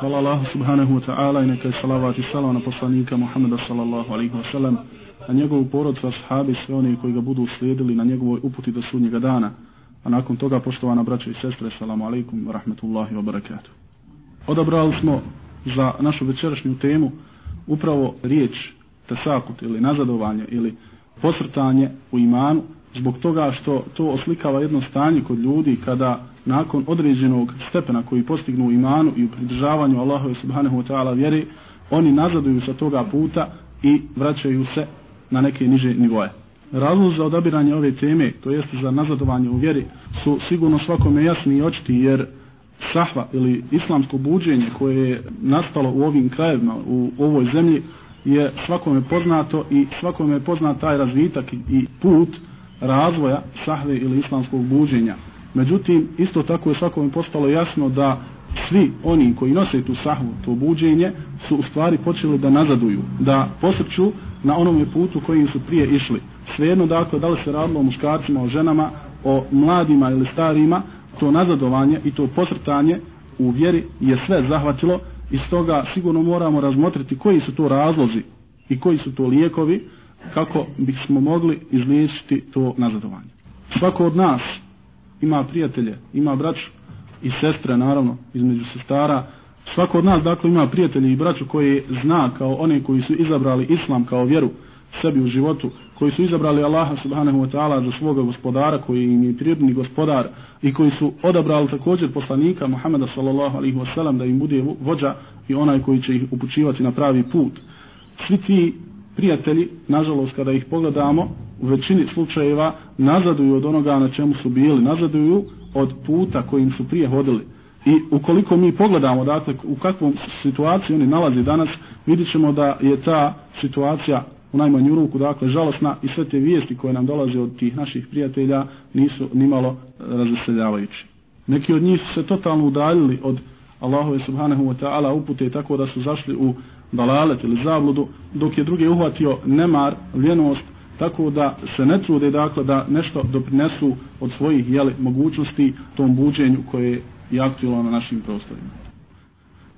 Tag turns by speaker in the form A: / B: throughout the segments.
A: Hvala Allahu subhanahu wa ta'ala i neka je salavat i salam na poslanika Muhammeda sallallahu alaihi wa sallam, na njegovu porodcu, ashabi, sve oni koji ga budu slijedili na njegovoj uputi do sudnjega dana. A nakon toga, poštovana braćo i sestre, salamu alaikum wa rahmetullahi wa barakatuh. Odabrali smo za našu večerašnju temu upravo riječ tesakut ili nazadovanje ili posrtanje u imanu zbog toga što to oslikava jedno stanje kod ljudi kada nakon određenog stepena koji postignu u imanu i u pridržavanju Allahove subhanahu wa ta'ala vjeri, oni nazaduju sa toga puta i vraćaju se na neke niže nivoje. Razlog za odabiranje ove teme, to jest za nazadovanje u vjeri, su sigurno svakome jasni i očiti, jer sahva ili islamsko buđenje koje je nastalo u ovim krajevima, u ovoj zemlji, je svakome poznato i svakome je poznat taj razvitak i put razvoja sahve ili islamskog buđenja. Međutim, isto tako je svakome postalo jasno da svi oni koji nose tu sahvu, to buđenje, su u stvari počeli da nazaduju, da posrću na onome putu kojim su prije išli. Svejedno dakle, da li se radilo o muškarcima, o ženama, o mladima ili starima, to nazadovanje i to posrtanje u vjeri je sve zahvatilo i stoga sigurno moramo razmotriti koji su to razlozi i koji su to lijekovi kako bismo mogli izliječiti to nazadovanje. Svako od nas ima prijatelje, ima braću i sestre naravno između sestara. Svako od nas dakle ima prijatelje i braću koji zna kao one koji su izabrali islam kao vjeru sebi u životu, koji su izabrali Allaha subhanahu wa ta'ala za svoga gospodara koji im je prirodni gospodar i koji su odabrali također poslanika Muhammeda sallallahu alaihi wa sallam da im bude vođa i onaj koji će ih upućivati na pravi put. Svi ti prijatelji, nažalost kada ih pogledamo, u većini slučajeva nazaduju od onoga na čemu su bili, nazaduju od puta kojim su prije hodili. I ukoliko mi pogledamo dakle, u kakvom situaciji oni nalazi danas, vidit da je ta situacija u najmanju ruku, dakle, žalosna i sve te vijesti koje nam dolaze od tih naših prijatelja nisu nimalo e, razveseljavajući. Neki od njih su se totalno udaljili od Allahove subhanahu wa ta'ala upute tako da su zašli u dalalet ili zabludu, dok je drugi uhvatio nemar, ljenost, tako da se ne trude dakle da nešto doprinesu od svojih jeli, mogućnosti tom buđenju koje je aktualno na našim prostorima.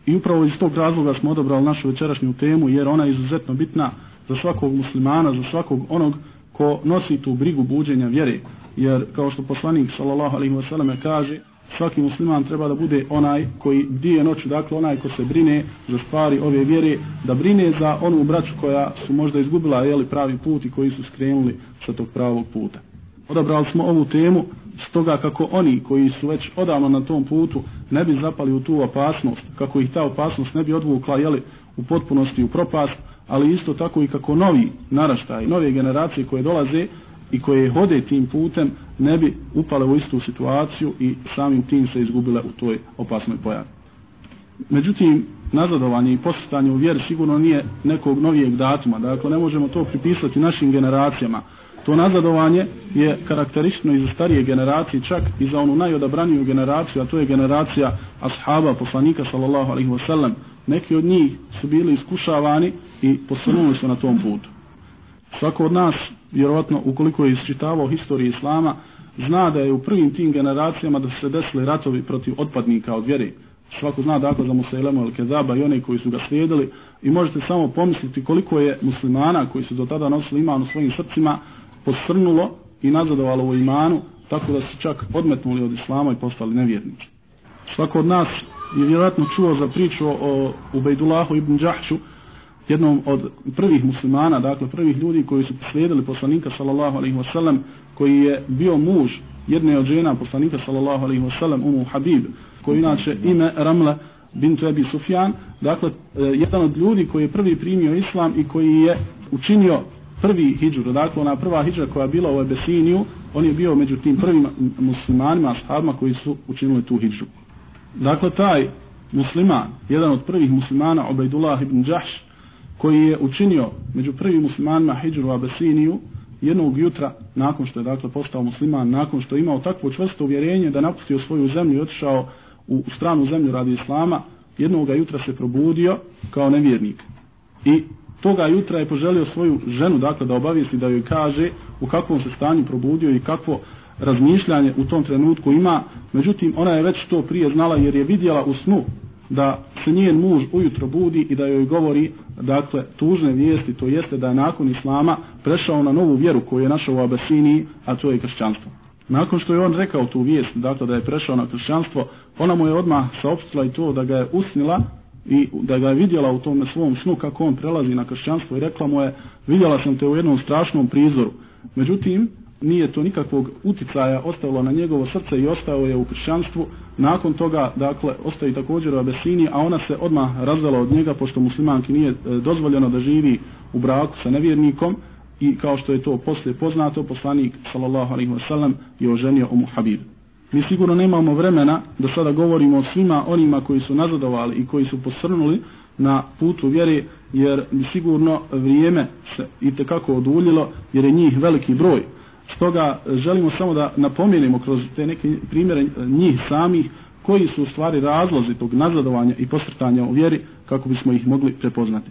A: I upravo iz tog razloga smo odabrali našu večerašnju temu jer ona je izuzetno bitna za svakog muslimana, za svakog onog ko nosi tu brigu buđenja vjere. Jer kao što poslanik sallallahu alaihi wa sallam kaže, svaki musliman treba da bude onaj koji dije noću, dakle onaj ko se brine za stvari ove vjere, da brine za onu braću koja su možda izgubila jeli, pravi put i koji su skrenuli sa tog pravog puta. Odabrali smo ovu temu stoga kako oni koji su već odavno na tom putu ne bi zapali u tu opasnost, kako ih ta opasnost ne bi odvukla jeli, u potpunosti u propast, ali isto tako i kako novi naraštaj, nove generacije koje dolaze i koje hode tim putem ne bi upale u istu situaciju i samim tim se izgubile u toj opasnoj pojavi. Međutim, nazadovanje i postanje u vjeri sigurno nije nekog novijeg datuma, dakle ne možemo to pripisati našim generacijama. To nazadovanje je karakteristično i za starije generacije, čak i za onu najodabraniju generaciju, a to je generacija ashaba, poslanika sallallahu alaihi wasallam. Neki od njih su bili iskušavani i posunuli su na tom putu. Svako od nas, vjerovatno, ukoliko je isčitavao historiju Islama, zna da je u prvim tim generacijama da su se desili ratovi protiv otpadnika od vjere. Svako zna dakle za Musailemu ili Kezaba i one koji su ga slijedili i možete samo pomisliti koliko je muslimana koji su do tada nosili iman u svojim srcima posrnulo i nazadovalo u imanu tako da su čak odmetnuli od Islama i postali nevjernici. Svako od nas je vjerojatno čuo za priču o Ubejdullahu ibn Đahću, jednom od prvih muslimana, dakle prvih ljudi koji su slijedili poslanika sallallahu alaihi wasallam, koji je bio muž jedne od žena poslanika sallallahu alaihi wasallam, umu Habib, koji inače ime Ramla bintu Ebi Sufjan, dakle e, jedan od ljudi koji je prvi primio islam i koji je učinio prvi hijđur, dakle ona prva hijđra koja je bila u Ebesiniju, on je bio među tim prvim muslimanima, ashabima koji su učinili tu hijđru. Dakle, taj musliman, jedan od prvih muslimana, Obejdullah ibn Đahš, koji je učinio među prvim muslimanima Hidžru Abesiniju, jednog jutra, nakon što je dakle postao musliman, nakon što je imao takvo čvrsto uvjerenje da napustio svoju zemlju i otišao u stranu zemlju radi islama, jednog jutra se probudio kao nevjernik. I toga jutra je poželio svoju ženu, dakle, da obavijesti da joj kaže u kakvom se stanju probudio i kakvo razmišljanje u tom trenutku ima. Međutim, ona je već to prije znala jer je vidjela u snu da se njen muž ujutro budi i da joj govori dakle tužne vijesti, to jeste da je nakon Islama prešao na novu vjeru koju je našao u Abesiniji, a to je kršćanstvo. Nakon što je on rekao tu vijest, dakle da je prešao na kršćanstvo, ona mu je odmah saopštila i to da ga je usnila i da ga je vidjela u tom svom snu kako on prelazi na kršćanstvo i rekla mu je vidjela sam te u jednom strašnom prizoru. Međutim, nije to nikakvog uticaja ostavilo na njegovo srce i ostao je u kršćanstvu. Nakon toga, dakle, ostaje također u Abesini, a ona se odmah razvela od njega, pošto muslimanki nije e, dozvoljeno da živi u braku sa nevjernikom i kao što je to poslije poznato, poslanik, sallallahu alaihi wasallam, je oženio Umu Habib. Mi sigurno nemamo vremena da sada govorimo o svima onima koji su nazadovali i koji su posrnuli na putu vjere, jer bi sigurno vrijeme se i tekako oduljilo, jer je njih veliki broj. Stoga želimo samo da napomenemo kroz te neke primjere njih samih koji su u stvari razlozi tog nazadovanja i posrtanja u vjeri kako bismo ih mogli prepoznati.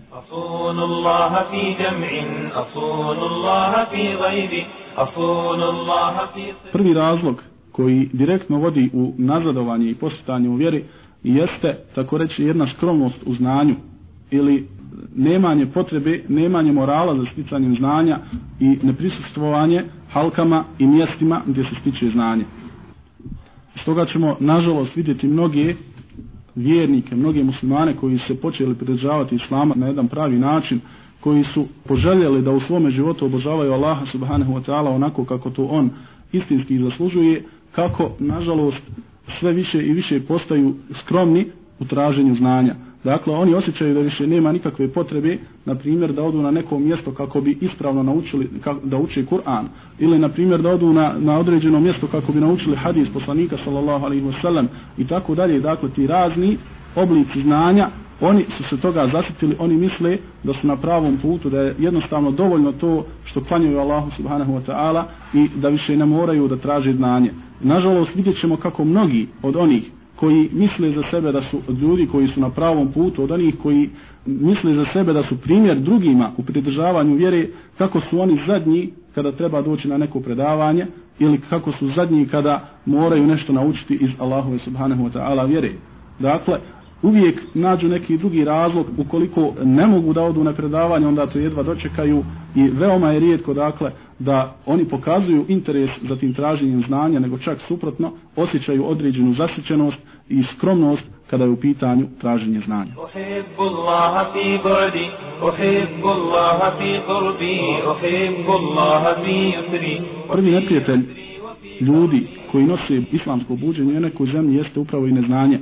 A: Prvi razlog koji direktno vodi u nazadovanje i posrtanje u vjeri jeste, tako reći, jedna skromnost u znanju ili nemanje potrebe, nemanje morala za sticanjem znanja i neprisustvovanje halkama i mjestima gdje se stiče znanje. Stoga ćemo, nažalost, vidjeti mnoge vjernike, mnoge muslimane koji se počeli pridržavati islama na jedan pravi način, koji su poželjeli da u svome životu obožavaju Allaha subhanahu wa ta'ala onako kako to on istinski zaslužuje, kako, nažalost, sve više i više postaju skromni u traženju znanja. Dakle, oni osjećaju da više nema nikakve potrebe, na primjer, da odu na neko mjesto kako bi ispravno naučili kako, da uče Kur'an. Ili, na primjer, da odu na, na određeno mjesto kako bi naučili hadis poslanika, sallallahu alaihi wa sallam, i tako dalje. Dakle, ti razni oblici znanja, oni su se toga zasjetili, oni misle da su na pravom putu, da je jednostavno dovoljno to što klanjaju Allahu subhanahu wa ta'ala i da više ne moraju da traže znanje. Nažalost, vidjet ćemo kako mnogi od onih koji misle za sebe da su ljudi koji su na pravom putu, od onih koji misle za sebe da su primjer drugima u pridržavanju vjere, kako su oni zadnji kada treba doći na neko predavanje ili kako su zadnji kada moraju nešto naučiti iz Allahove subhanahu wa ta'ala vjere. Dakle, uvijek nađu neki drugi razlog ukoliko ne mogu da odu na predavanje onda to jedva dočekaju i veoma je rijetko dakle da oni pokazuju interes za tim traženjem znanja nego čak suprotno osjećaju određenu zasićenost i skromnost kada je u pitanju traženje znanja. Prvi neprijatelj ljudi koji nose islamsko buđenje u nekoj zemlji jeste upravo i neznanje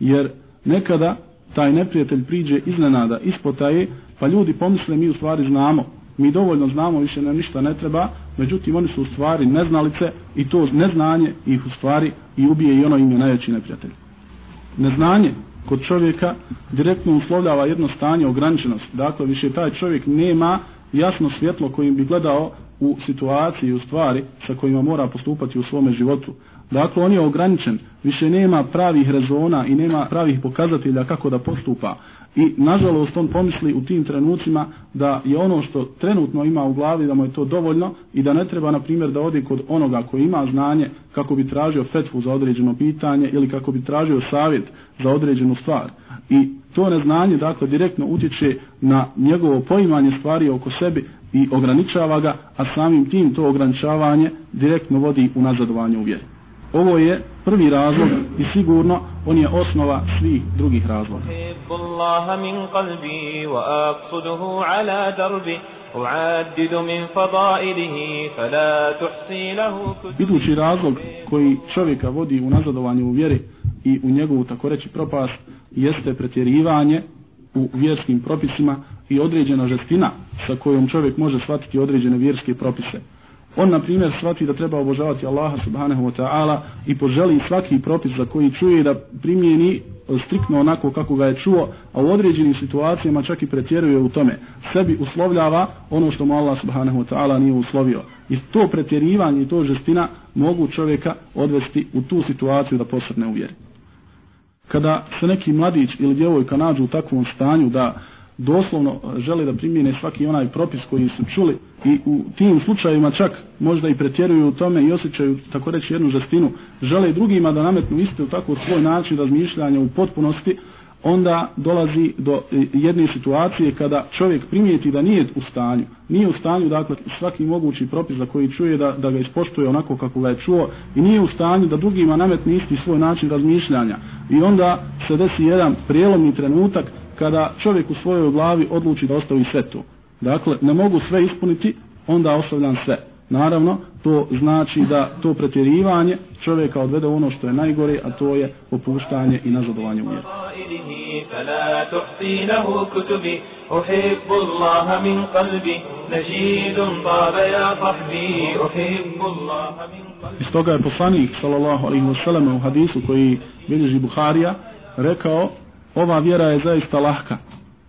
A: jer nekada taj neprijatelj priđe iznenada, ispotaje, pa ljudi pomisle mi u stvari znamo, mi dovoljno znamo, više nam ništa ne treba, međutim oni su u stvari neznalice i to neznanje ih u stvari i ubije i ono im je najveći neprijatelj. Neznanje kod čovjeka direktno uslovljava jedno stanje ograničenosti, dakle više taj čovjek nema jasno svjetlo kojim bi gledao u situaciji u stvari sa kojima mora postupati u svome životu. Dakle, on je ograničen, više nema pravih rezona i nema pravih pokazatelja kako da postupa. I, nažalost, on pomisli u tim trenucima da je ono što trenutno ima u glavi, da mu je to dovoljno i da ne treba, na primjer, da odi kod onoga koji ima znanje kako bi tražio fetvu za određeno pitanje ili kako bi tražio savjet za određenu stvar. I to neznanje, dakle, direktno utječe na njegovo poimanje stvari oko sebi i ograničava ga, a samim tim to ograničavanje direktno vodi u nazadovanje u vjeri. Ovo je prvi razlog i sigurno on je osnova svih drugih razloga. Idući razlog koji čovjeka vodi u nazadovanju u vjeri i u njegovu tako reći propast jeste pretjerivanje u vjerskim propisima i određena žestina sa kojom čovjek može shvatiti određene vjerske propise. On, na primjer, shvati da treba obožavati Allaha subhanahu wa ta'ala i poželi svaki propis za koji čuje da primijeni striktno onako kako ga je čuo, a u određenim situacijama čak i pretjeruje u tome. Sebi uslovljava ono što mu Allah subhanahu wa ta'ala nije uslovio. I to pretjerivanje i to žestina mogu čovjeka odvesti u tu situaciju da posrne u vjeri. Kada se neki mladić ili djevojka nađu u takvom stanju da doslovno žele da primijene svaki onaj propis koji su čuli i u tim slučajevima čak možda i pretjeruju u tome i osjećaju tako reći jednu žestinu, žele drugima da nametnu isto tako svoj način razmišljanja u potpunosti, onda dolazi do e, jedne situacije kada čovjek primijeti da nije u stanju, nije u stanju dakle svaki mogući propis za koji čuje da, da ga ispoštuje onako kako ga je čuo i nije u stanju da drugima nametne isti svoj način razmišljanja. I onda se desi jedan prijelomni trenutak kada čovjek u svojoj glavi odluči da ostavi sve to. Dakle, ne mogu sve ispuniti, onda ostavljam sve. Naravno, to znači da to pretjerivanje čovjeka odvede ono što je najgore, a to je opuštanje i nazadovanje u vjeru. Iz toga je poslanik, sallallahu alaihi wasallam, u hadisu koji bilježi Buharija, rekao, ova vjera je zaista lahka.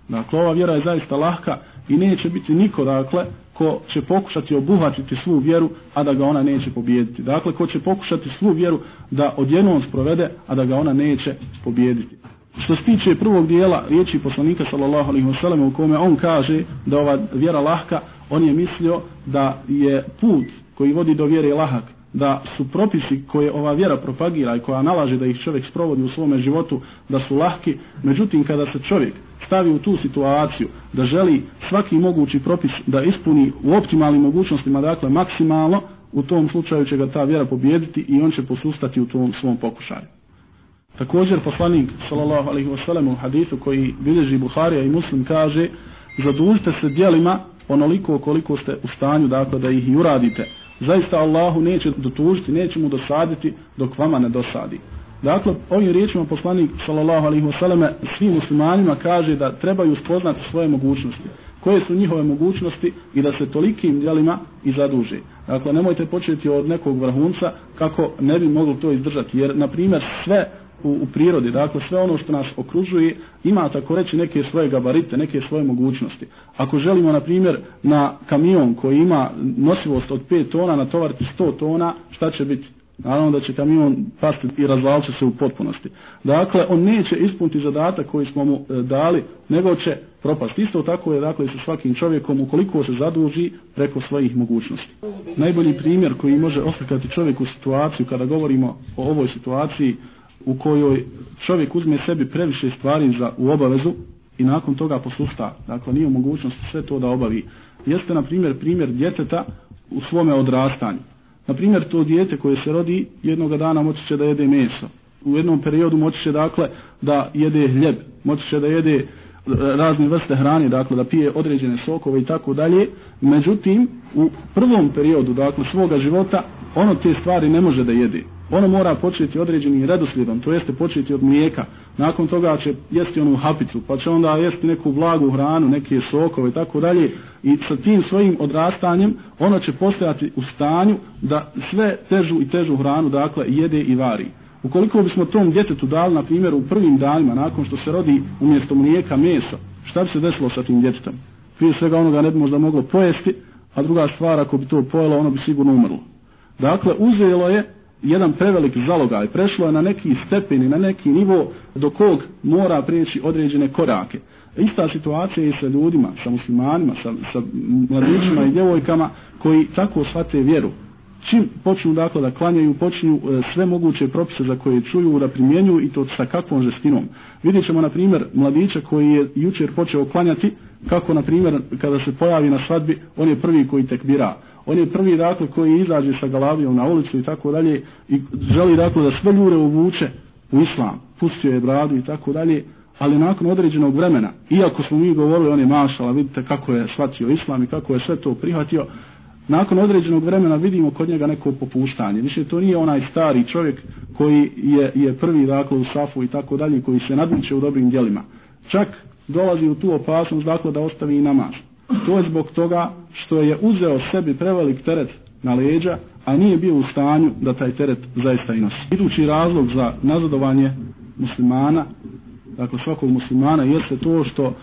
A: Dakle, ova vjera je zaista lahka i neće biti niko, dakle, ko će pokušati obuhvatiti svu vjeru, a da ga ona neće pobijediti. Dakle, ko će pokušati svu vjeru da odjednom sprovede, a da ga ona neće pobijediti. Što se tiče prvog dijela riječi poslanika sallallahu alaihi wasallam u kome on kaže da ova vjera lahka, on je mislio da je put koji vodi do vjere lahak, da su propisi koje ova vjera propagira i koja nalaže da ih čovjek sprovodi u svome životu, da su lahki, međutim kada se čovjek stavi u tu situaciju da želi svaki mogući propis da ispuni u optimalnim mogućnostima, dakle maksimalno, u tom slučaju će ga ta vjera pobijediti i on će posustati u tom svom pokušaju. Također poslanik sallallahu alejhi ve sellem u hadisu koji bilježi Buharija i Muslim kaže: "Zadužite se djelima onoliko koliko ste u stanju dakle da ih i uradite. Zaista Allahu neće dotužiti, neće mu dosaditi dok vama ne dosadi." Dakle, ovim riječima poslanik sallallahu alejhi ve svim muslimanima kaže da trebaju spoznati svoje mogućnosti. Koje su njihove mogućnosti i da se tolikim djelima i zaduže. Dakle, nemojte početi od nekog vrhunca kako ne bi mogli to izdržati. Jer, na primjer, sve u, u prirodi, dakle sve ono što nas okružuje ima tako reći neke svoje gabarite, neke svoje mogućnosti. Ako želimo na primjer na kamion koji ima nosivost od 5 tona natovariti 100 tona, šta će biti? Naravno da će kamion pasti i razvaliti se u potpunosti. Dakle, on neće ispuniti zadatak koji smo mu e, dali, nego će propasti. Isto tako je dakle sa svakim čovjekom ukoliko se zaduži preko svojih mogućnosti. Najbolji primjer koji može oslikati čovjek u situaciju kada govorimo o ovoj situaciji u kojoj čovjek uzme sebi previše stvari za, u obavezu i nakon toga posusta, dakle nije u mogućnosti sve to da obavi, jeste na primjer primjer djeteta u svome odrastanju. Na primjer, to dijete koje se rodi jednog dana moći će da jede meso. U jednom periodu moći će dakle da jede hljeb, moći će da jede e, razne vrste hrane, dakle da pije određene sokove i tako dalje. Međutim, u prvom periodu dakle svoga života ono te stvari ne može da jede ono mora početi određenim redoslijedom, to jeste početi od mlijeka, nakon toga će jesti onu hapicu, pa će onda jesti neku blagu hranu, neke sokove i tako dalje i sa tim svojim odrastanjem ono će postojati u stanju da sve težu i težu hranu dakle jede i vari. Ukoliko bismo tom djetetu dali na primjer u prvim danima nakon što se rodi umjesto mlijeka meso, šta bi se desilo sa tim djetetom? Prije svega onoga ne bi možda moglo pojesti, a druga stvar ako bi to pojelo ono bi sigurno umrlo. Dakle, uzelo je jedan prevelik zalogaj, prešlo je na neki stepen i na neki nivo do kog mora prijeći određene korake. Ista situacija je sa ljudima, sa muslimanima, sa, sa mladićima i djevojkama koji tako shvate vjeru. Čim počnu dakle da klanjaju, počinju e, sve moguće propise za koje čuju da primjenjuju i to sa kakvom žestinom. Vidjet ćemo na primjer mladića koji je jučer počeo klanjati, kako na primjer kada se pojavi na svadbi, on je prvi koji tekbira on je prvi dakle koji izađe sa galavijom na ulicu i tako dalje i želi dakle da sve ljude uvuče u islam, pustio je bradu i tako dalje, ali nakon određenog vremena, iako smo mi govorili on je mašala, vidite kako je shvatio islam i kako je sve to prihvatio, nakon određenog vremena vidimo kod njega neko popuštanje. Više to nije onaj stari čovjek koji je, je prvi dakle u safu i tako dalje, koji se nadmiče u dobrim djelima. Čak dolazi u tu opasnost dakle da ostavi i namaz. To je zbog toga što je uzeo sebi prevelik teret na leđa, a nije bio u stanju da taj teret zaista i nosi. Idući razlog za nazadovanje muslimana, dakle svakog muslimana, jeste to što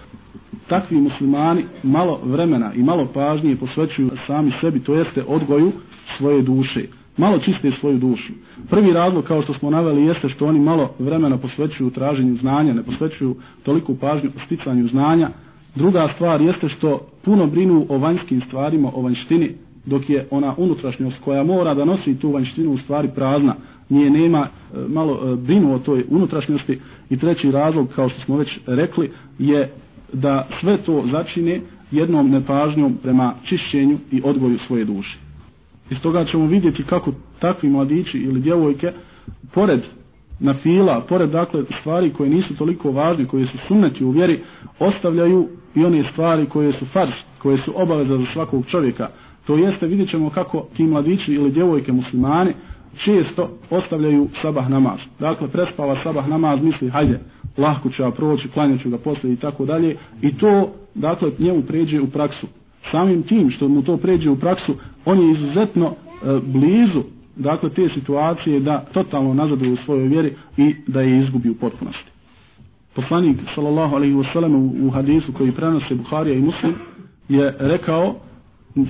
A: takvi muslimani malo vremena i malo pažnije posvećuju sami sebi, to jeste odgoju svoje duše. Malo čiste svoju dušu. Prvi razlog, kao što smo naveli, jeste što oni malo vremena posvećuju traženju znanja, ne posvećuju toliku pažnju sticanju znanja, Druga stvar jeste što puno brinu o vanjskim stvarima, o vanjštini, dok je ona unutrašnjost koja mora da nosi tu vanjštinu u stvari prazna. nije nema e, malo e, brinu o toj unutrašnjosti i treći razlog kao što smo već rekli je da sve to začine jednom nepažnjom prema čišćenju i odgoju svoje duše. Iz toga ćemo vidjeti kako takvi mladići ili djevojke pored na fila, pored dakle stvari koje nisu toliko važne, koje su sunneti u vjeri, ostavljaju i one stvari koje su fars, koje su obaveza za svakog čovjeka. To jeste, vidjet ćemo kako ti mladići ili djevojke muslimani često ostavljaju sabah namaz. Dakle, prespava sabah namaz, misli, hajde, lahko ću ja proći, klanjaću ga posle i tako dalje. I to, dakle, njemu pređe u praksu. Samim tim što mu to pređe u praksu, on je izuzetno e, blizu dakle te situacije da totalno nazaduje u svojoj vjeri i da je izgubi u potpunosti. Poslanik sallallahu alejhi ve sellem u hadisu koji prenose Buharija i Muslim je rekao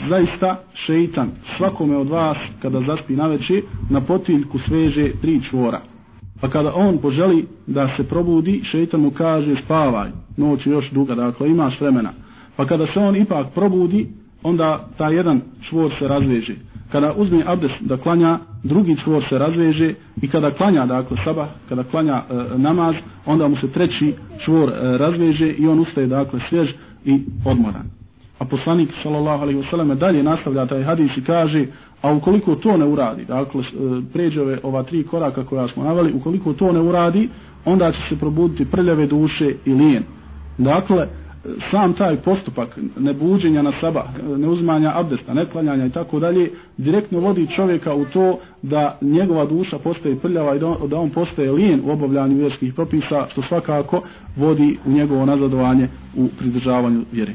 A: zaista šeitan svakome od vas kada zaspi na veći na potiljku sveže tri čvora. Pa kada on poželi da se probudi, šeitan mu kaže spavaj, noć je još duga, dakle imaš vremena. Pa kada se on ipak probudi, onda ta jedan čvor se razveže kada uzme abdest da klanja, drugi čvor se razveže i kada klanja, dakle sabah, kada klanja e, namaz, onda mu se treći čvor e, razveže i on ustaje, dakle, svjež i odmoran. A poslanik, sallallahu alaihi wasallam, dalje nastavlja taj hadis i kaže, a ukoliko to ne uradi, dakle, e, pređe ove, ova tri koraka koja smo navali, ukoliko to ne uradi, onda će se probuditi prljave duše i lijen. Dakle, sam taj postupak nebuđenja na sabah, neuzmanja abdesta, neklanjanja i tako dalje, direktno vodi čovjeka u to da njegova duša postaje prljava i da on postaje lijen u obavljanju vjerskih propisa, što svakako vodi u njegovo nazadovanje u pridržavanju vjere.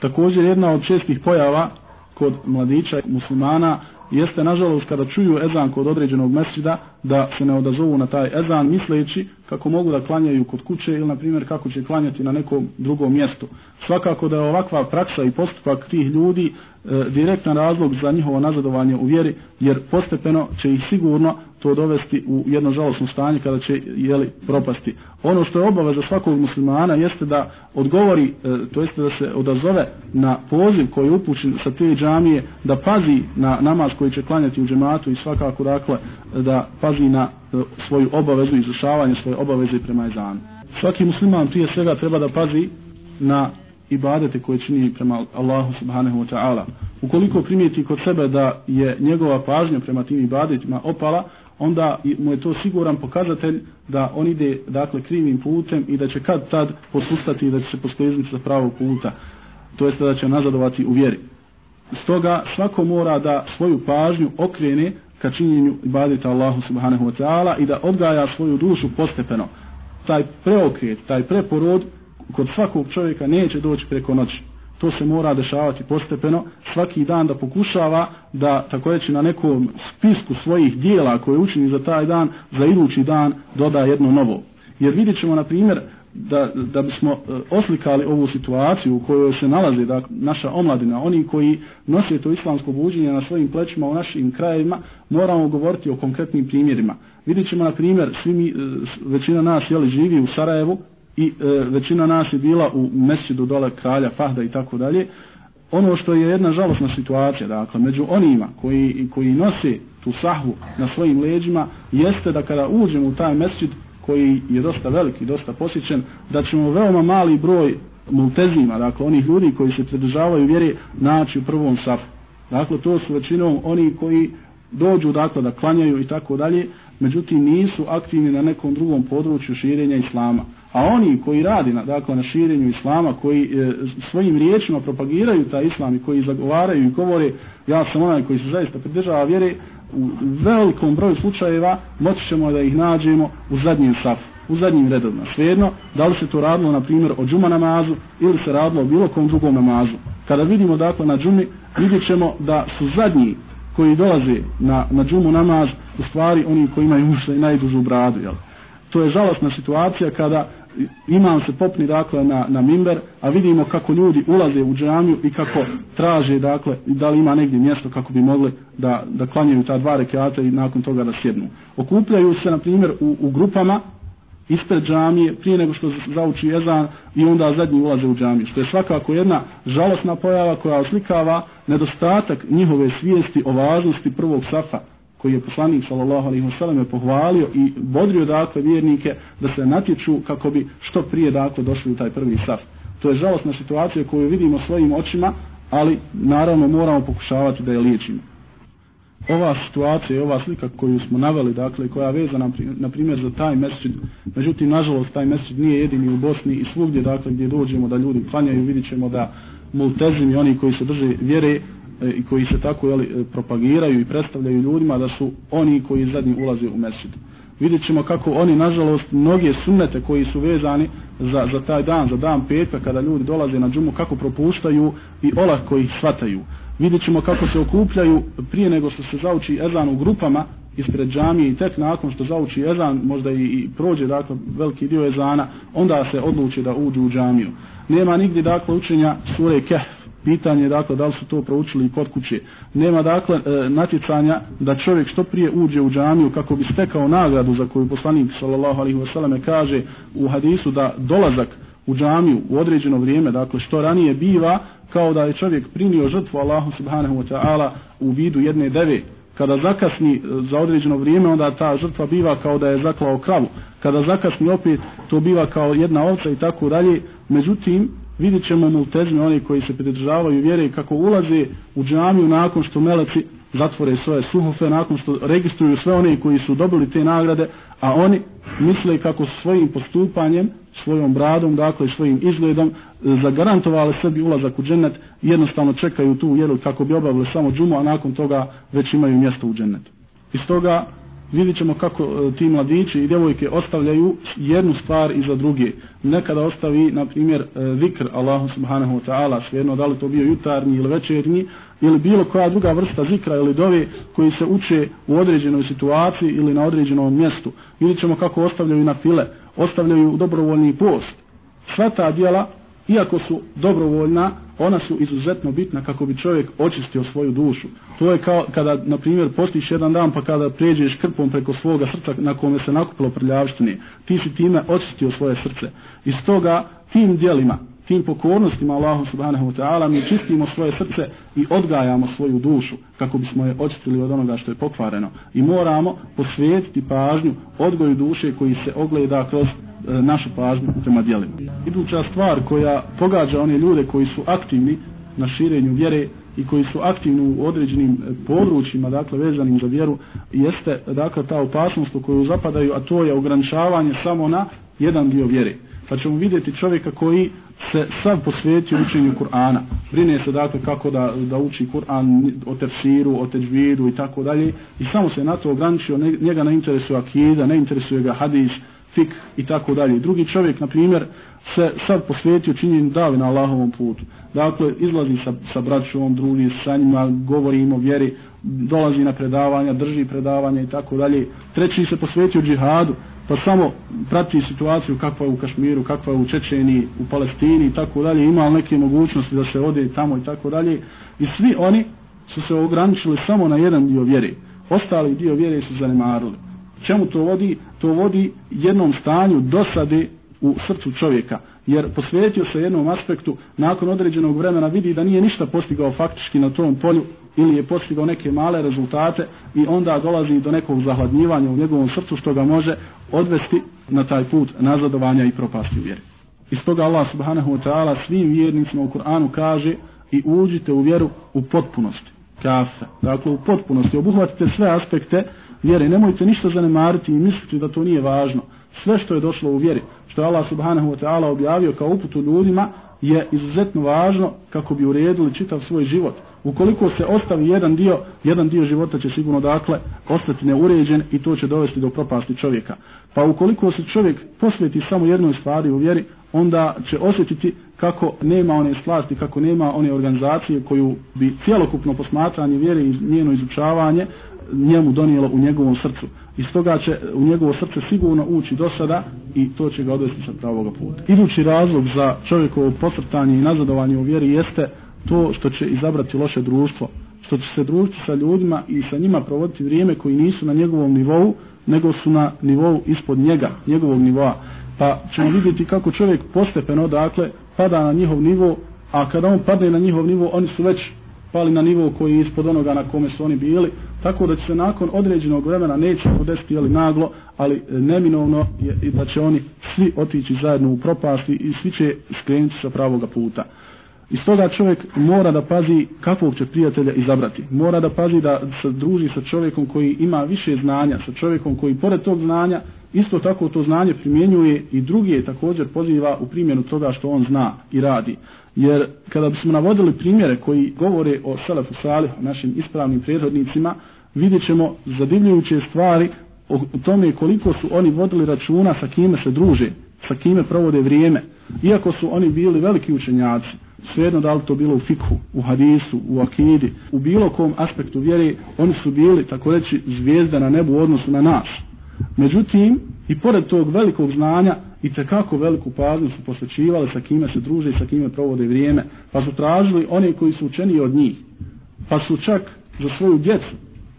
A: Također jedna od čestih pojava kod mladića muslimana jeste nažalost kada čuju ezan kod određenog mesida da se ne odazovu na taj ezan misleći kako mogu da klanjaju kod kuće ili na primjer kako će klanjati na nekom drugom mjestu. Svakako da je ovakva praksa i postupak tih ljudi e, direktan razlog za njihovo nazadovanje u vjeri jer postepeno će ih sigurno to dovesti u jedno žalosno stanje kada će jeli, propasti. Ono što je obaveza svakog muslimana jeste da odgovori, e, to jeste da se odazove na poziv koji je upućen sa te džamije, da pazi na namaz koji će klanjati u džematu i svakako dakle da pazi na e, svoju obavezu i izvršavanje svoje obaveze prema ezanu. Svaki musliman prije svega treba da pazi na ibadete koje čini prema Allahu subhanahu wa ta'ala. Ukoliko primijeti kod sebe da je njegova pažnja prema tim ibadetima opala, onda mu je to siguran pokazatelj da on ide dakle krivim putem i da će kad tad posustati i da će se poskliznuti za pravog puta. To jest da će nazadovati u vjeri. Stoga svako mora da svoju pažnju okrene ka činjenju ibadeta Allahu subhanahu wa ta'ala i da odgaja svoju dušu postepeno. Taj preokret, taj preporod kod svakog čovjeka neće doći preko noći to se mora dešavati postepeno, svaki dan da pokušava da tako reći na nekom spisku svojih dijela koje učini za taj dan, za idući dan doda jedno novo. Jer vidjet ćemo na primjer da, da bismo e, oslikali ovu situaciju u kojoj se nalazi da naša omladina, oni koji nose to islamsko buđenje na svojim plećima u našim krajevima, moramo govoriti o konkretnim primjerima. Vidjet ćemo na primjer, svi mi, e, većina nas jeli, živi u Sarajevu, i e, većina nas je bila u mesjidu dole kralja Fahda i tako dalje. Ono što je jedna žalostna situacija, dakle, među onima koji, koji nose tu sahvu na svojim leđima, jeste da kada uđemo u taj mesjid, koji je dosta veliki, dosta posjećen, da ćemo veoma mali broj multezima, dakle, onih ljudi koji se pridržavaju vjere, naći u prvom safu. Dakle, to su većinom oni koji dođu, dakle, da klanjaju i tako dalje, međutim nisu aktivni na nekom drugom području širenja islama. A oni koji radi na, dakle, na širenju islama, koji e, svojim riječima propagiraju taj islam i koji zagovaraju i govore ja sam onaj koji se zaista pridržava vjere, u velikom broju slučajeva moći ćemo da ih nađemo u zadnjem safu, u zadnjim redovima. Svejedno, da li se to radilo, na primjer, o džuma namazu ili se radilo o bilo kom drugom namazu. Kada vidimo, dakle, na džumi, vidjet ćemo da su zadnji koji dolaze na, na džumu namaz, u stvari oni koji imaju i najdužu bradu, jel? To je žalostna situacija kada imam se popni dakle na, na mimber, a vidimo kako ljudi ulaze u džamiju i kako traže dakle da li ima negdje mjesto kako bi mogli da, da klanjaju ta dva rekiata i nakon toga da sjednu. Okupljaju se na primjer u, u grupama ispred džamije prije nego što zauči jezan i onda zadnji ulaze u džamiju. Što je svakako jedna žalostna pojava koja oslikava nedostatak njihove svijesti o važnosti prvog safa koji je poslanik sallallahu alejhi ve selleme pohvalio i bodrio dakle vjernike da se natječu kako bi što prije dakle došli u taj prvi saf. To je žalostna situacija koju vidimo svojim očima, ali naravno moramo pokušavati da je liječimo. Ova situacija i ova slika koju smo naveli, dakle, koja je vezana, na primjer, za taj mesečid, međutim, nažalost, taj mesečid nije jedini u Bosni i svugdje, dakle, gdje dođemo da ljudi klanjaju, vidit ćemo da multezim i oni koji se drže vjere, E, i koji se tako jeli, e, propagiraju i predstavljaju ljudima da su oni koji zadnji ulaze u mesjid. Vidjet ćemo kako oni, nažalost, mnoge sunnete koji su vezani za, za taj dan, za dan petka, kada ljudi dolaze na džumu, kako propuštaju i olahko ih shvataju. Vidjet ćemo kako se okupljaju prije nego što se zauči ezan u grupama ispred džamije i tek nakon što zauči ezan, možda i, i prođe dakle, veliki dio ezana, onda se odluči da uđu u džamiju. Nema nigdje dakle učenja sure Kehf, pitanje dakle da li su to proučili kod kuće. Nema dakle e, natjecanja da čovjek što prije uđe u džamiju kako bi stekao nagradu za koju poslanik sallallahu alejhi ve selleme kaže u hadisu da dolazak u džamiju u određeno vrijeme dakle što ranije biva kao da je čovjek primio žrtvu Allahu subhanahu wa ta'ala u vidu jedne deve. Kada zakasni e, za određeno vrijeme onda ta žrtva biva kao da je zaklao kravu. Kada zakasni opet to biva kao jedna ovca i tako dalje. Međutim vidit ćemo multezme, oni koji se pridržavaju vjere kako ulaze u džamiju nakon što meleci zatvore svoje suhofe, nakon što registruju sve one koji su dobili te nagrade, a oni misle kako svojim postupanjem, svojom bradom, dakle svojim izgledom, e, zagarantovali sebi ulazak u džennet, jednostavno čekaju tu vjeru kako bi obavili samo džumu, a nakon toga već imaju mjesto u džennetu. Iz toga vidjet ćemo kako e, ti mladići i djevojke ostavljaju jednu stvar iza druge. Nekada ostavi, na primjer, e, zikr Allahu subhanahu wa ta'ala, svejedno da li to bio jutarnji ili večernji, ili bilo koja druga vrsta zikra ili dove koji se uče u određenoj situaciji ili na određenom mjestu. Vidjet ćemo kako ostavljaju na file, ostavljaju dobrovoljni post. Sva ta djela iako su dobrovoljna, ona su izuzetno bitna kako bi čovjek očistio svoju dušu. To je kao kada, na primjer, postiš jedan dan pa kada pređeš krpom preko svoga srca na kome se nakupilo prljavštine, ti si time očistio svoje srce. I stoga tim dijelima, tim pokornostima Allahu subhanahu wa ta'ala mi čistimo svoje srce i odgajamo svoju dušu kako bismo je očistili od onoga što je pokvareno. I moramo posvijetiti pažnju odgoju duše koji se ogleda kroz E, našu pažnju prema dijelima. Iduća stvar koja pogađa one ljude koji su aktivni na širenju vjere i koji su aktivni u određenim e, područjima, dakle vezanim za vjeru, jeste dakle ta opasnost u koju zapadaju, a to je ograničavanje samo na jedan dio vjere. Pa ćemo vidjeti čovjeka koji se sav posvetio učenju Kur'ana. Brine se dakle kako da, da uči Kur'an o tefsiru, o teđviru i tako dalje. I samo se na to ograničio, njega ne interesuje akida, ne interesuje ga hadis, fik i tako dalje. Drugi čovjek, na primjer, se sad posvetio činjenju davi na Allahovom putu. Dakle, izlazi sa, sa braćom, druži sa njima, govori im o vjeri, dolazi na predavanja, drži predavanja i tako dalje. Treći se posvetio džihadu, pa samo prati situaciju kakva je u Kašmiru, kakva je u Čečeni, u Palestini i tako dalje. Ima neke mogućnosti da se ode tamo i tako dalje. I svi oni su se ograničili samo na jedan dio vjere. Ostali dio vjere su zanemarili čemu to vodi? To vodi jednom stanju dosade u srcu čovjeka. Jer posvetio se jednom aspektu, nakon određenog vremena vidi da nije ništa postigao faktički na tom polju ili je postigao neke male rezultate i onda dolazi do nekog zahladnjivanja u njegovom srcu što ga može odvesti na taj put nazadovanja i propasti u vjeri. Iz toga Allah subhanahu wa ta'ala svim vjernicima u Kur'anu kaže i uđite u vjeru u potpunosti. Kafe. Dakle, u potpunosti. Obuhvatite sve aspekte vjere. Nemojte ništa zanemariti i misliti da to nije važno. Sve što je došlo u vjeri, što je Allah subhanahu wa ta'ala objavio kao uputu ljudima, je izuzetno važno kako bi uredili čitav svoj život. Ukoliko se ostavi jedan dio, jedan dio života će sigurno dakle ostati neuređen i to će dovesti do propasti čovjeka. Pa ukoliko se čovjek posveti samo jednoj stvari u vjeri, onda će osjetiti kako nema one slasti, kako nema one organizacije koju bi cjelokupno posmatranje vjere i njeno izučavanje njemu donijelo u njegovom srcu. I stoga će u njegovo srce sigurno ući do sada i to će ga odvesti sa pravog puta. Idući razlog za čovjekovo posrtanje i nazadovanje u vjeri jeste to što će izabrati loše društvo. Što će se družiti sa ljudima i sa njima provoditi vrijeme koji nisu na njegovom nivou, nego su na nivou ispod njega, njegovog nivoa. Pa ćemo vidjeti kako čovjek postepeno, dakle, pada na njihov nivo, a kada on padne na njihov nivo, oni su već pali na nivo koji je ispod onoga na kome su oni bili, tako da će se nakon određenog vremena neće podesti ali naglo, ali e, neminovno je i da će oni svi otići zajedno u propasti i svi će skrenuti sa pravoga puta. I stoga čovjek mora da pazi kakvog će prijatelja izabrati. Mora da pazi da se druži sa čovjekom koji ima više znanja, sa čovjekom koji pored tog znanja isto tako to znanje primjenjuje i drugi je također poziva u primjenu toga što on zna i radi. Jer kada bismo navodili primjere koji govore o Selefu Salih, našim ispravnim prethodnicima, vidjet ćemo zadivljujuće stvari o tome koliko su oni vodili računa sa kime se druže, sa kime provode vrijeme. Iako su oni bili veliki učenjaci, svejedno da li to bilo u fikhu, u hadisu, u akidi, u bilo kom aspektu vjere, oni su bili, tako reći, zvijezda na nebu u odnosu na nas. Međutim, i pored tog velikog znanja, i tekako veliku pažnju su posvećivali sa kime se druže i sa kime provode vrijeme, pa su tražili one koji su učeni od njih, pa su čak za svoju djecu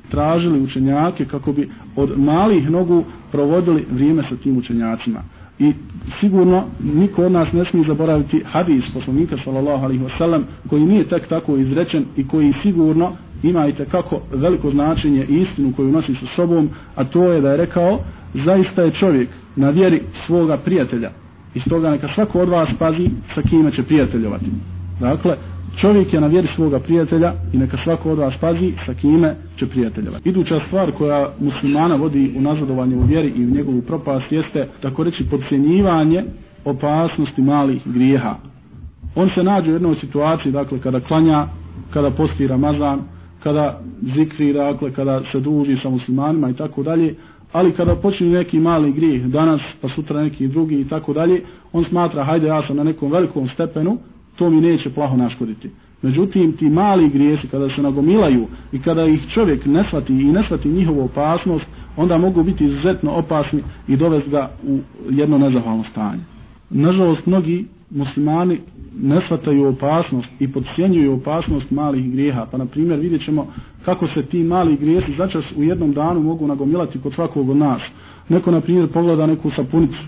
A: tražili učenjake kako bi od malih nogu provodili vrijeme sa tim učenjacima. I sigurno niko od nas ne smije zaboraviti hadis poslanika sallallahu alaihi wasallam koji nije tek tako izrečen i koji sigurno ima i kako veliko značenje i istinu koju nosi sa sobom, a to je da je rekao zaista je čovjek na vjeri svoga prijatelja. I stoga neka svako od vas pazi sa kime će prijateljovati. Dakle, čovjek je na vjeri svoga prijatelja i neka svako od vas pazi sa kime će prijateljevati. Iduća stvar koja muslimana vodi u nazadovanje u vjeri i u njegovu propast jeste, tako reći, podcjenjivanje opasnosti malih grijeha. On se nađe u jednoj situaciji, dakle, kada klanja, kada posti Ramazan, kada zikri, dakle, kada se druži sa muslimanima i tako dalje, ali kada počne neki mali grijeh danas, pa sutra neki drugi i tako dalje, on smatra, hajde ja sam na nekom velikom stepenu, to mi neće plaho naškoditi. Međutim, ti mali grijesi, kada se nagomilaju i kada ih čovjek ne shvati i ne shvati njihovu opasnost, onda mogu biti izuzetno opasni i dovesti ga u jedno nezahvalno stanje. Nažalost, mnogi muslimani ne shvataju opasnost i podcijenjuju opasnost malih grijeha. Pa, na primjer, vidjet ćemo kako se ti mali grijesi začas u jednom danu mogu nagomilati kod svakog od nas. Neko, na primjer, pogleda neku sapunicu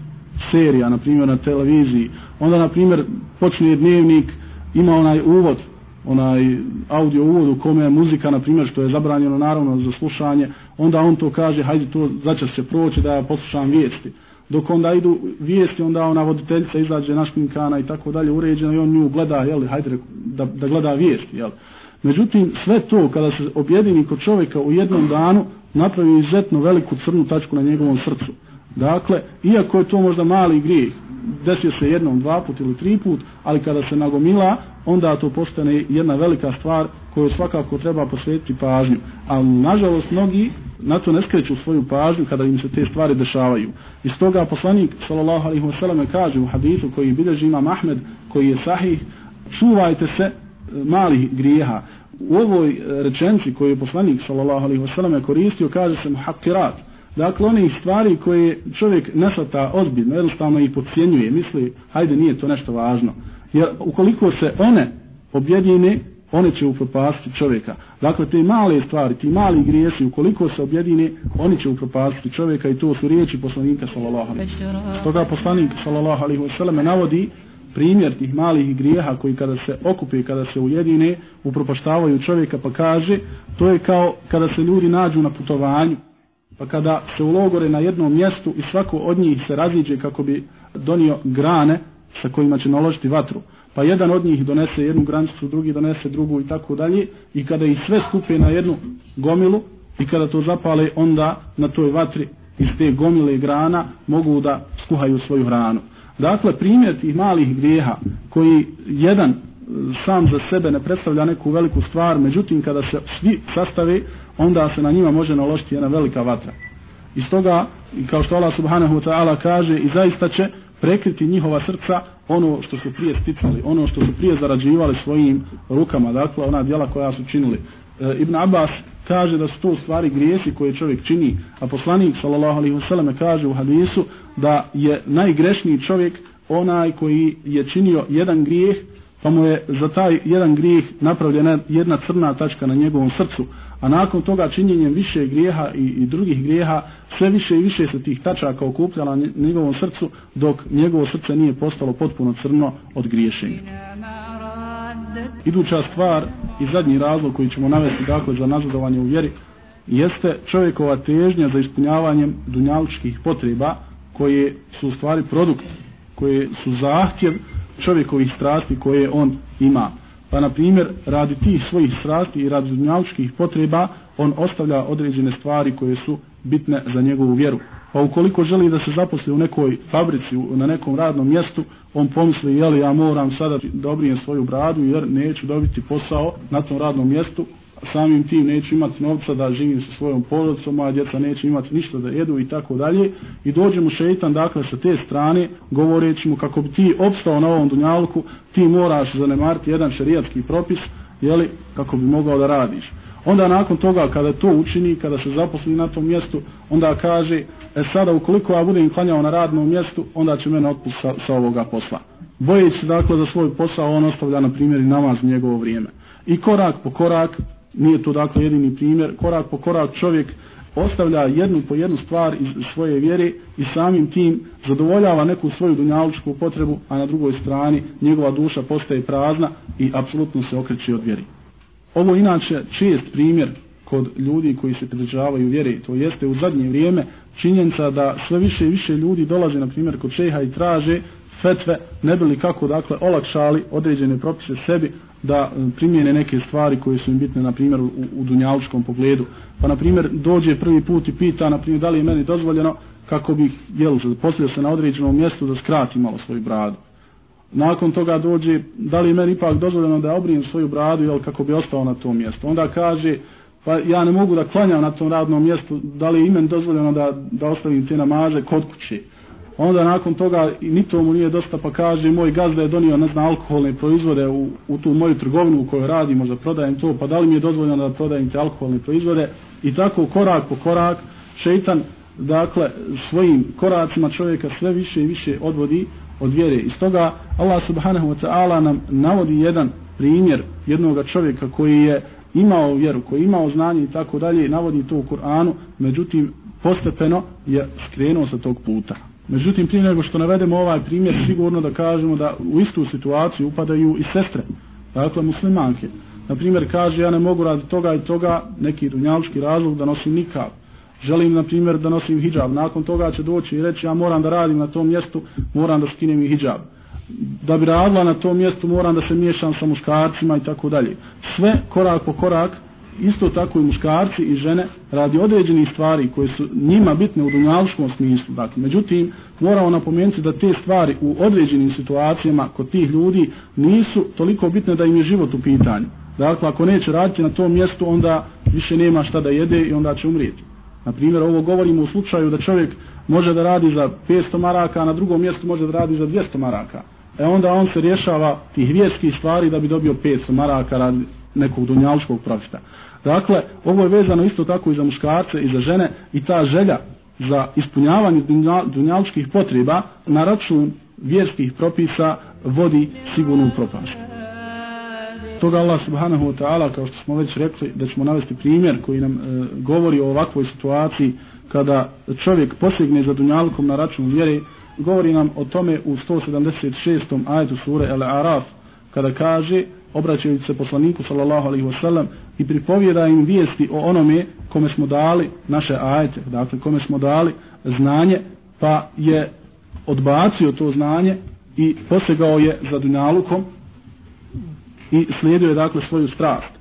A: serija, na primjer, na televiziji. Onda, na primjer, počne dnevnik, ima onaj uvod, onaj audio uvod u kome je muzika, na primjer, što je zabranjeno naravno za slušanje. Onda on to kaže, hajde to začas se proći da ja poslušam vijesti dok onda idu vijesti, onda ona voditeljica izađe našminkana i tako dalje uređena i on nju gleda, jel, hajde da, da gleda vijesti, jel. Međutim, sve to kada se objedini kod čovjeka u jednom danu, napravi izuzetno veliku crnu tačku na njegovom srcu. Dakle, iako je to možda mali grijeh, desio se jednom, dva put ili tri put, ali kada se nagomila, onda to postane jedna velika stvar koju svakako treba posvetiti pažnju. Ali, nažalost, mnogi na to ne skreću svoju pažnju kada im se te stvari dešavaju. I stoga poslanik sallallahu alejhi ve selleme kaže u hadisu koji bilježi Imam Ahmed koji je sahih čuvajte se e, malih grijeha. U ovoj e, rečenci koju je poslanik sallallahu alejhi ve selleme koristio kaže se muhakkirat. Dakle, one stvari koje čovjek nešata ozbiljno, jednostavno ih pocijenjuje, misli, hajde, nije to nešto važno. Jer ukoliko se one objedine, one će upropastiti čovjeka. Dakle, te male stvari, ti mali grijesi, ukoliko se objedine, oni će upropastiti čovjeka i to su riječi poslanika sallallahu alaihi wasallam. Stoga poslanik sallallahu alaihi wasallam navodi primjer tih malih grijeha koji kada se okupe, kada se ujedine, upropaštavaju čovjeka pa kaže, to je kao kada se ljudi nađu na putovanju, pa kada se ulogore na jednom mjestu i svako od njih se raziđe kako bi donio grane sa kojima će naložiti vatru pa jedan od njih donese jednu granicu, drugi donese drugu i tako dalje i kada ih sve skupe na jednu gomilu i kada to zapale onda na toj vatri iz te gomile grana mogu da skuhaju svoju hranu. Dakle, primjer tih malih grijeha koji jedan sam za sebe ne predstavlja neku veliku stvar, međutim kada se svi sastave, onda se na njima može naložiti jedna velika vatra. I stoga, kao što Allah subhanahu wa ta'ala kaže, i zaista će prekriti njihova srca ono što su prije sticali, ono što su prije zarađivali svojim rukama, dakle ona djela koja su činili. E, Ibn Abbas kaže da su to stvari grijesi koje čovjek čini, a poslanik sallallahu alaihi wasallam kaže u hadisu da je najgrešniji čovjek onaj koji je činio jedan grijeh, pa mu je za taj jedan grijeh napravljena jedna crna tačka na njegovom srcu, a nakon toga činjenjem više grijeha i, i drugih grijeha, sve više i više se tih tačaka okupljala na njegovom srcu, dok njegovo srce nije postalo potpuno crno od griješenja. Iduća stvar i zadnji razlog koji ćemo navesti dakle za nazadovanje u vjeri jeste čovjekova težnja za ispunjavanjem dunjalučkih potreba koje su u stvari produkt, koje su zahtjev čovjekovih strasti koje on ima. Pa na primjer, radi tih svojih strasti i radi dunjalučkih potreba, on ostavlja određene stvari koje su bitne za njegovu vjeru. Pa ukoliko želi da se zaposli u nekoj fabrici, na nekom radnom mjestu, on pomisli, jeli ja moram sada dobrijem svoju bradu jer neću dobiti posao na tom radnom mjestu, samim tim neću imati novca da živim sa svojom porodicom, moja djeca neće imati ništa da jedu i tako dalje. I dođe mu šeitan, dakle, sa te strane, govoreći mu kako bi ti opstao na ovom dunjalku, ti moraš zanemariti jedan šerijatski propis, jeli, kako bi mogao da radiš. Onda nakon toga kada to učini, kada se zaposli na tom mjestu, onda kaže, e sada ukoliko ja budem klanjao na radnom mjestu, onda će mene otpust sa, sa ovoga posla. Bojeći dakle za svoj posao, on ostavlja na primjer i namaz njegovo vrijeme. I korak po korak, nije to dakle jedini primjer, korak po korak čovjek ostavlja jednu po jednu stvar iz svoje vjere i samim tim zadovoljava neku svoju dunjalučku potrebu, a na drugoj strani njegova duša postaje prazna i apsolutno se okreće od vjeri. Ovo inače čest primjer kod ljudi koji se pridržavaju vjere, to jeste u zadnje vrijeme činjenica da sve više i više ljudi dolaze na primjer kod šeha i traže fetve, ne bili kako dakle olakšali određene propise sebi da e, primjene neke stvari koje su im bitne na primjer u, u dunjalučkom pogledu. Pa na primjer dođe prvi put i pita na primjer da li je meni dozvoljeno kako bih jel, poslio se na određenom mjestu da skrati malo svoju bradu nakon toga dođe, da li meni ipak dozvoljeno da obrijem svoju bradu, jel, kako bi ostao na tom mjestu. Onda kaže, pa ja ne mogu da klanjam na tom radnom mjestu, da li imen dozvoljeno da, da ostavim te namaze kod kuće. Onda nakon toga, ni to mu nije dosta, pa kaže, moj gazda je donio, ne znam, alkoholne proizvode u, u tu moju trgovinu u kojoj radi, možda prodajem to, pa da li mi je dozvoljeno da prodajem te alkoholne proizvode. I tako korak po korak, šeitan, dakle, svojim koracima čovjeka sve više i više odvodi od vjere. I stoga Allah subhanahu wa ta'ala nam navodi jedan primjer jednog čovjeka koji je imao vjeru, koji je imao znanje i tako dalje, navodi to u Kur'anu, međutim postepeno je skrenuo sa tog puta. Međutim, prije nego što navedemo ovaj primjer, sigurno da kažemo da u istu situaciju upadaju i sestre, dakle muslimanke. Na primjer, kaže, ja ne mogu raditi toga i toga, neki dunjalučki razlog da nosim nikav želim na primjer da nosim hijab, nakon toga će doći i reći ja moram da radim na tom mjestu, moram da skinem i hijab. Da bi radila na tom mjestu moram da se miješam sa muškarcima i tako dalje. Sve korak po korak, isto tako i muškarci i žene radi određenih stvari koje su njima bitne u dunjaličkom smislu. Dakle, međutim, moramo napomenuti da te stvari u određenim situacijama kod tih ljudi nisu toliko bitne da im je život u pitanju. Dakle, ako neće raditi na tom mjestu, onda više nema šta da jede i onda će umrijeti. Na primjer, ovo govorimo u slučaju da čovjek može da radi za 500 maraka, a na drugom mjestu može da radi za 200 maraka. E onda on se rješava tih vjerskih stvari da bi dobio 500 maraka radi nekog dunjalskog profita. Dakle, ovo je vezano isto tako i za muškarce i za žene i ta želja za ispunjavanje dunjalskih potreba na račun vjerskih propisa vodi sigurnu propast. toga Allah subhanahu wa ta'ala, kao što smo već rekli, da ćemo navesti primjer koji nam e, govori o ovakvoj situaciji kada čovjek posegne za dunjalkom na račun vjere, govori nam o tome u 176. ajetu sure El Araf, kada kaže, obraćajući se poslaniku sallallahu alaihi wasallam i pripovjeda im vijesti o onome kome smo dali naše ajete, dakle kome smo dali znanje, pa je odbacio to znanje i posegao je za dunjalukom i slijedio je dakle svoju strast.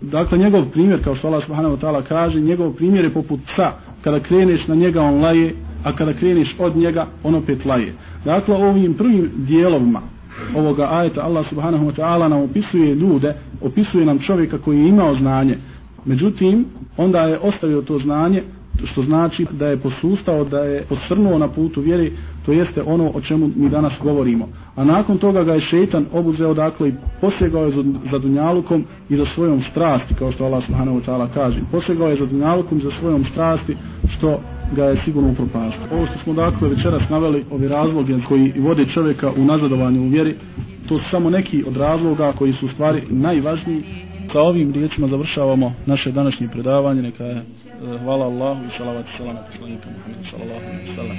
A: Dakle, njegov primjer, kao što Allah subhanahu wa ta'ala kaže, njegov primjer je poput psa, kada kreneš na njega on laje, a kada kreneš od njega on opet laje. Dakle, ovim prvim dijelovima ovoga ajeta Allah subhanahu wa ta'ala nam opisuje ljude, opisuje nam čovjeka koji je imao znanje. Međutim, onda je ostavio to znanje, što znači da je posustao, da je posrnuo na putu vjeri, to jeste ono o čemu mi danas govorimo. A nakon toga ga je šeitan obuzeo dakle i posjegao je za, za dunjalukom i za svojom strasti, kao što Allah subhanahu wa ta'ala kaže. Posjegao je za dunjalukom i za svojom strasti, što ga je sigurno upropaštio. Ovo što smo dakle večeras naveli, ovi razloge koji vode čovjeka u nazadovanju u vjeri, to su samo neki od razloga koji su u stvari najvažniji. Sa ovim riječima završavamo naše današnje predavanje. Neka je eh, hvala Allahu i salavat salam poslanika Muhammed sallallahu alaihi sallam.